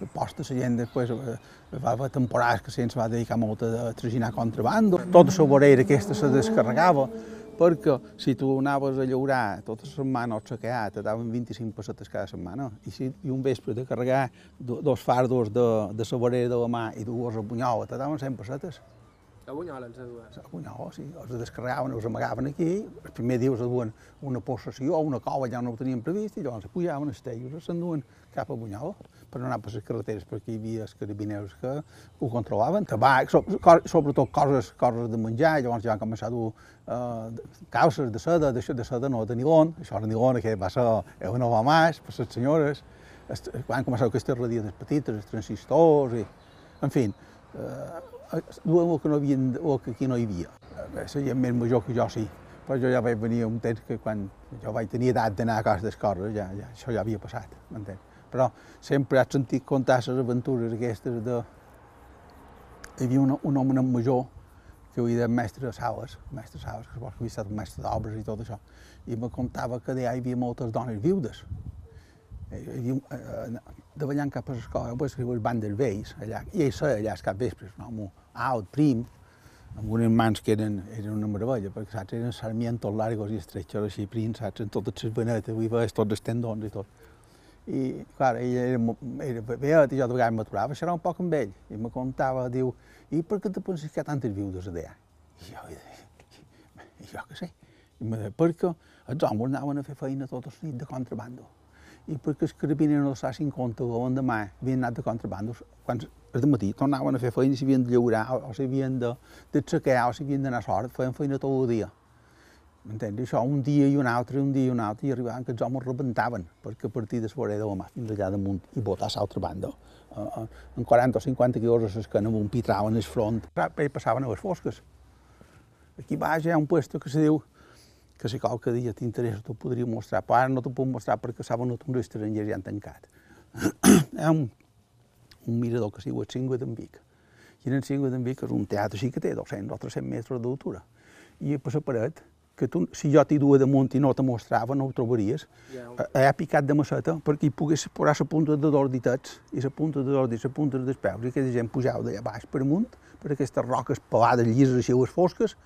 la posta la gent després eh, va haver temporades que se'ns va dedicar molt a traginar contrabando. Tota la vorera aquesta se descarregava, perquè si tu anaves a llaurar tota la setmana o saquear, te daven 25 pessetes cada setmana, i, si, i un vespre de carregar do, dos fardos de, de la vorera de la mà i dues a Bunyola, te daven 100 pessetes. A Bunyola ens duen. A Bunyola, sí, els descarregaven, els amagaven aquí, el primer dia els duen una possessió, una cova, ja no ho tenien previst, i llavors pujaven els tellos, s'enduen cap a Bunyola, per anar per les carreteres, perquè hi havia els carabineros que ho controlaven, tabac, so, sobretot coses, coses de menjar, llavors ja van començar a dur eh, calces de seda, de, de seda no, de nilon, això de nilon, que va ser una nova més per les senyores, est- van començar aquestes radiades petites, els transistors, i, en fi, eh, duem el que, no havien, el que aquí no hi havia. La gent més major que jo sí, però jo ja vaig venir un temps que quan jo vaig tenir edat d'anar a casa d'escórrer, ja, ja, això ja havia passat, m'entens? Però sempre has sentit contar les aventures aquestes de... Hi havia un, un home major que ho dit mestre Sales, mestre Sales, que suposo que havia estat mestre d'obres i tot això, i me contava que allà hi havia moltes dones viudes. Eh, Hi havia, eh, davallant cap a l'escola, pues, que van dels vells, allà, i ell seia allà cap vespre, un home alt, prim, amb unes mans que eren, eren una meravella, perquè saps, eren sarmientos largos i estrechos, així prims, saps, en totes les venetes, vull dir, tots els tendons i tot. I, clar, ell era, era beat i jo de vegades m'aturava a xerrar un poc amb ell i me contava, diu, i per què te penses que hi ha tantes viudes allà? I jo, i, i jo què sé. I me deia, perquè els homes anaven a fer feina tota la nit de contrabando. I perquè els carabiners no s'hassin compte que l'endemà havien anat de contrabando, quan el matí tornaven a fer feina, si havien de llaurar, o, o si havien de, de o si havien d'anar a sort, feien feina tot el dia. M'entens? Això un dia i un altre, un dia i un altre, i arribaven que els homes rebentaven, perquè a partir de la vorera de la mà fins allà damunt i botar a l'altra banda. Uh, uh, en 40 o 50 quilòmetres l'esquena amb un pitral en el front, i passaven a les fosques. Aquí baix hi ha un puesto que se diu que si qualque dia t'interessa t'ho podria mostrar, però ara no t'ho puc mostrar perquè s'ha venut un estranger i han tancat. hi ha un, un mirador que es diu el Cingue d'en Vic. I en el Cingue d'en Vic és un teatre així que té 200 o 300 metres d'altura. I per la paret, que tu, si jo t'hi duia damunt i no te mostrava, no ho trobaries, eh, hi ha picat de masseta perquè hi pogués posar la punta de dos ditets i la punta de dos dits, la punta dels peus, i aquella gent pujava d'allà baix per amunt, per aquestes roques pelades, llises, així, les fosques,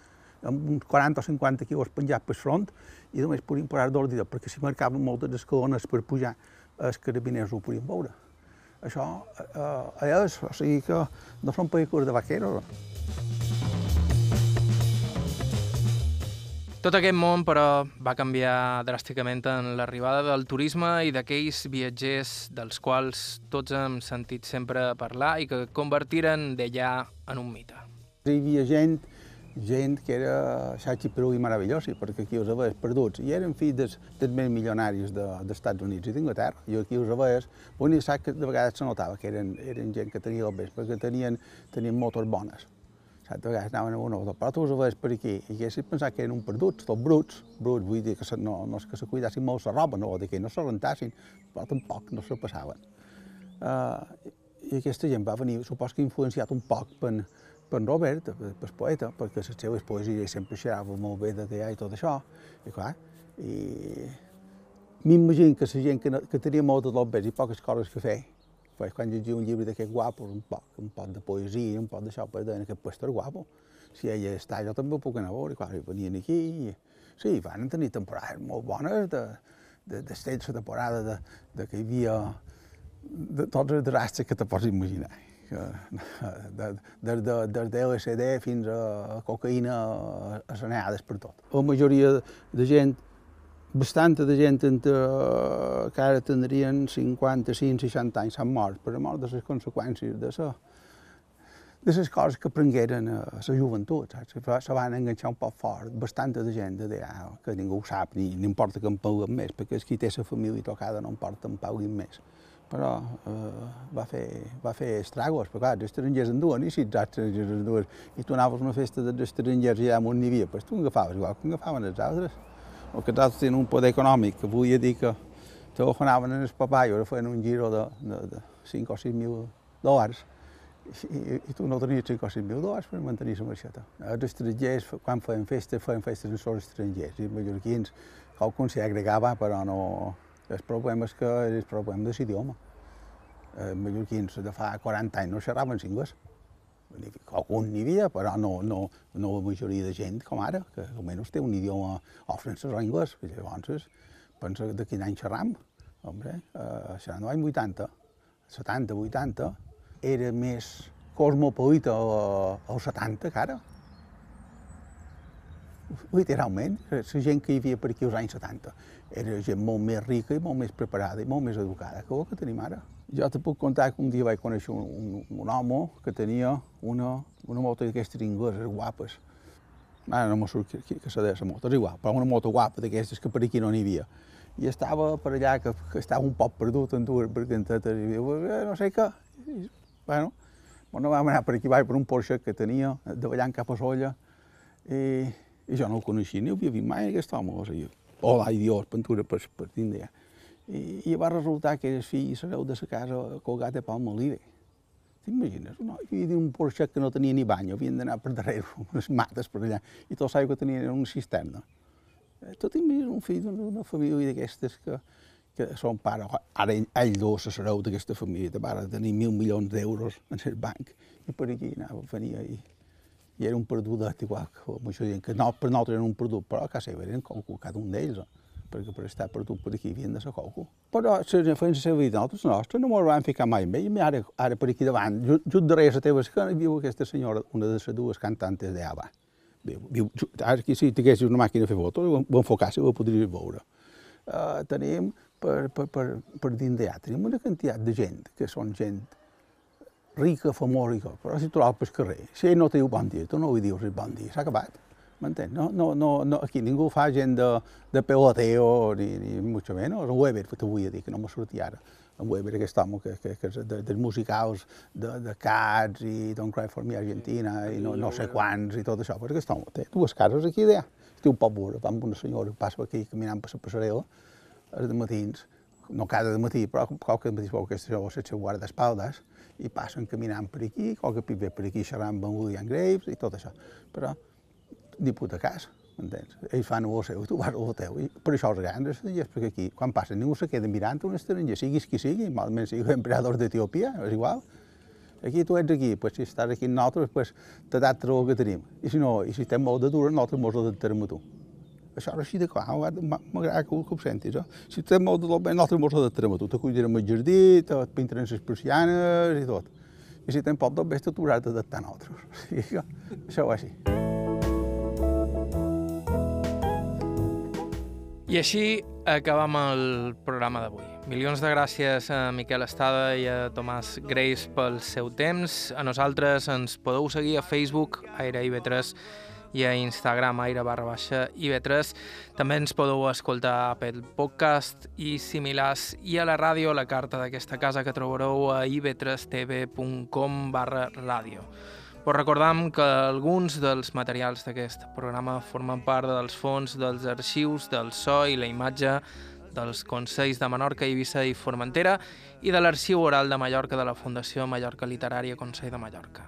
amb uns 40 o 50 quilos penjats per front, i només podien posar dos ditets, perquè s'hi marcaven moltes escalones per pujar els carabiners ho podien veure. Això eh, és, o sigui que no són pel·lícules de vaqueros. Tot aquest món, però, va canviar dràsticament en l'arribada del turisme i d'aquells viatgers dels quals tots hem sentit sempre parlar i que convertiren d'allà en un mite. Hi havia gent, gent que era xatxi Perú i meravellosa, perquè aquí els haveies perduts, i eren fills dels, dels més milionaris de, dels Estats Units i d'Inglaterra. Jo aquí haveies, bueno, saps que de vegades se notava que eren, eren gent que tenia el perquè tenien, tenien motos bones saps? A anaven a una o però tu els veies per aquí i haguessis pensat que eren un perduts, tots bruts, bruts, vull dir que se, no, no és que se cuidassin molt la roba, no, de que no se rentassin, però tampoc no se passaven. Uh, I aquesta gent va venir, supos que influenciat un poc per, per Robert, per poeta, perquè les seves poesies sempre xerrava molt bé de d'allà i tot això, i clar, i m'imagino que la gent que, no, que tenia moltes lobbes i poques coses que fer, pues, quan llegia un llibre d'aquest guapo, un poc, un poc de poesia, un poc d'això, pues deien aquest puesto guapo. Si ella està, jo també ho puc anar a veure, i clar, venien aquí, i, sí, van tenir temporades molt bones, de, de, de la temporada de, de que hi havia de tots els desastres que te pots imaginar. Des de, de, de, de LSD fins a cocaïna assenyades per tot. La majoria de gent bastanta de gent entre, que ara tindrien 55, 60 anys s'han mort per mort de les conseqüències de la de les coses que prengueren a la joventut, saps? Se van enganxar un poc fort, bastanta de gent de dir, que ningú ho sap, ni, ni importa que em paguen més, perquè és qui té la família tocada no importa em paguin més. Però eh, va, fer, va fer estragos, perquè clar, els estrangers enduen, i si els estrangers enduen, i tu anaves a una festa dels estrangers i allà on n'hi havia, doncs tu agafaves igual que agafaven els altres o que nosaltres tenen un poder econòmic, que volia dir que telefonaven en el papà i ara feien un giro de, de, de 5 o 6 mil dòlars i, i tu no tenies 5 o 6 mil dòlars per mantenir la marxeta. Els estrangers, quan feien festes, feien festes en sols estrangers, i els mallorquins qualcun s'hi agregava, però no... El problema és que és el problema de l'idioma. Els mallorquins de fa 40 anys no xerraven anglès algun n'hi havia, però no, no, no la majoria de gent com ara, que almenys té un idioma o francès o anglès, que llavors pensa de quin any xerram. Hombre, eh, xerram l'any 80, 70, 80, era més cosmopolita al 70 que ara. Literalment, la gent que hi havia per aquí als anys 70 era gent molt més rica i molt més preparada i molt més educada que el que tenim ara. Jo te puc contar que un dia vaig conèixer un, un, un home que tenia una, una moto d'aquestes ingleses guapes. Ara no me surt que, que se deia la moto, és igual, però una moto guapa d'aquestes que per aquí no n'hi havia. I estava per allà, que, que estava un poc perdut en dues bergantetes, i diu, eh, no sé què. I, bueno, bueno, vam anar per aquí baix per un Porsche que tenia, davallant cap a Solla, i, i jo no el coneixia, ni ho havia vist mai, aquest home. O sigui, hola, idiot, pintura per, per d'Índia. I, I va resultar que el fill s'arreu de la casa colgat a Palma Olive. T'imagines? No, hi havia un porxet que no tenia ni bany, havien d'anar per darrere, unes mates per allà, i tot l'aigua que tenien era una cisterna. Eh, tot t'imagines un fill d'una família d'aquestes que, que son pare, ara ell, ell dos s'arreu d'aquesta família, de pare tenir mil milions d'euros en el banc, i per aquí anava, venia i, i era un perdudet igual que la majoria, que no, per nosaltres era un perdut, però a casa seva eren cada un d'ells. Eh? Perquè per estar perdut per aquí havien de ser qualcú. Però se feien la seva vida nosaltres nostres, no m'ho vam ficar mai amb ell, ara, ara per aquí davant, just, just darrere la teva esquena, viu aquesta senyora, una de les dues cantantes d'Ava. Viu, viu, ara aquí si tinguessis una màquina de fer fotos, ho enfocassi, ho podries veure. Uh, tenim per, per, per, per dins d'allà, tenim una quantitat de gent, que són gent rica, famosa, però si trobes pel carrer, si no te diu bon dia, tu no li dius bon dia, s'ha acabat M'entens? No, no, no, no, aquí ningú fa gent de, de peloteo, ni, ni mucho menos. En Weber, vull dir, que no me sortia ara. En Weber, aquest home que, que, que és de, dels musicals de, de Cats i Don't Cry For Me Argentina i no, no sé quants i tot això, perquè aquest home té dues cases aquí d'allà. Estiu poc veure, amb una senyora que passa aquí caminant per la passarel·la, els matins, no cada matí, però qualque matí veu aquesta això, el seu guardaespaldes, i passen caminant per aquí, qualque pit per aquí xerrant amb William Graves i tot això. Però ni puta cas, m'entens? Ells fan el seu tu vas al teu. I per això els grans estrangers, perquè aquí, quan passa, ningú se queda mirant un estranger, siguis qui sigui, malament sigui emperador d'Etiòpia, és igual. Aquí tu ets aquí, pues, si estàs aquí amb nosaltres, pues, t'adaptes el que tenim. I si no, i si estem molt de dura, nosaltres mos adaptarem a tu. això era així de clar, m'agrada que, que ho sentis. Eh? Si tens molt de bé, nosaltres mos adaptarem a tu, te el jardí, te pintarem les persianes i tot. I si tens poc de bé, te t'hauràs d'adaptar a nosaltres. I això, això va així. I així acabam el programa d'avui. Milions de gràcies a Miquel Estada i a Tomàs Greis pel seu temps. A nosaltres ens podeu seguir a Facebook, Aire IB3, i a Instagram, aire barra baixa IB3. També ens podeu escoltar Apple Podcast i similars i a la ràdio, la carta d'aquesta casa que trobareu a ib3tv.com barra ràdio. Us recordam que alguns dels materials d'aquest programa formen part dels fons dels arxius del so i la imatge dels Consells de Menorca, Eivissa i Formentera i de l'Arxiu Oral de Mallorca de la Fundació Mallorca Literària Consell de Mallorca.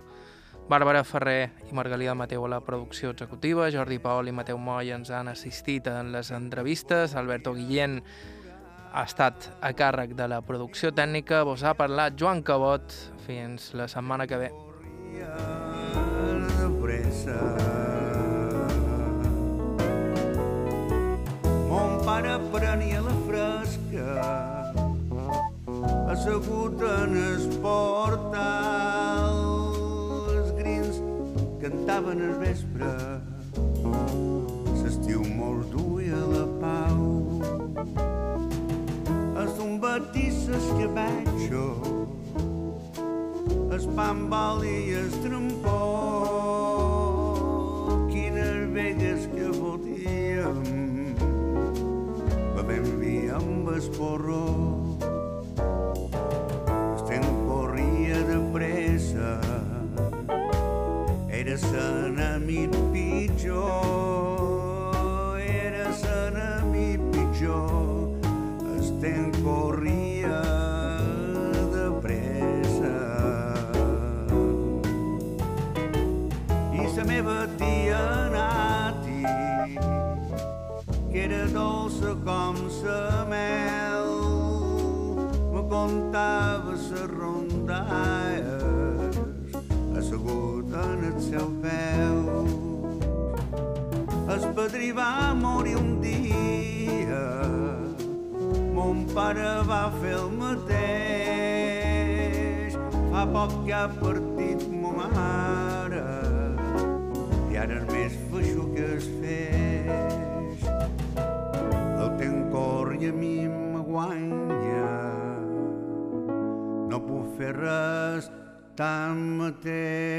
Bàrbara Ferrer i Margalida Mateu a la producció executiva, Jordi Paol i Mateu Moll ens han assistit en les entrevistes, Alberto Guillén ha estat a càrrec de la producció tècnica, vos ha parlat Joan Cabot, fins la setmana que ve prenia la fresca, assegut en es portal, els grins cantaven al vespre, l'estiu molt duia la pau. Es d'un batisses que es pan bal i es trempó, velles que volíem bevem vi amb esporró el temps corria de pressa. Era l'enemic mon pare va fer el mateix. Fa poc que ha partit ma mare i ara és més feixuc que es fes i a mi me guanya. No puc fer res tanmateix.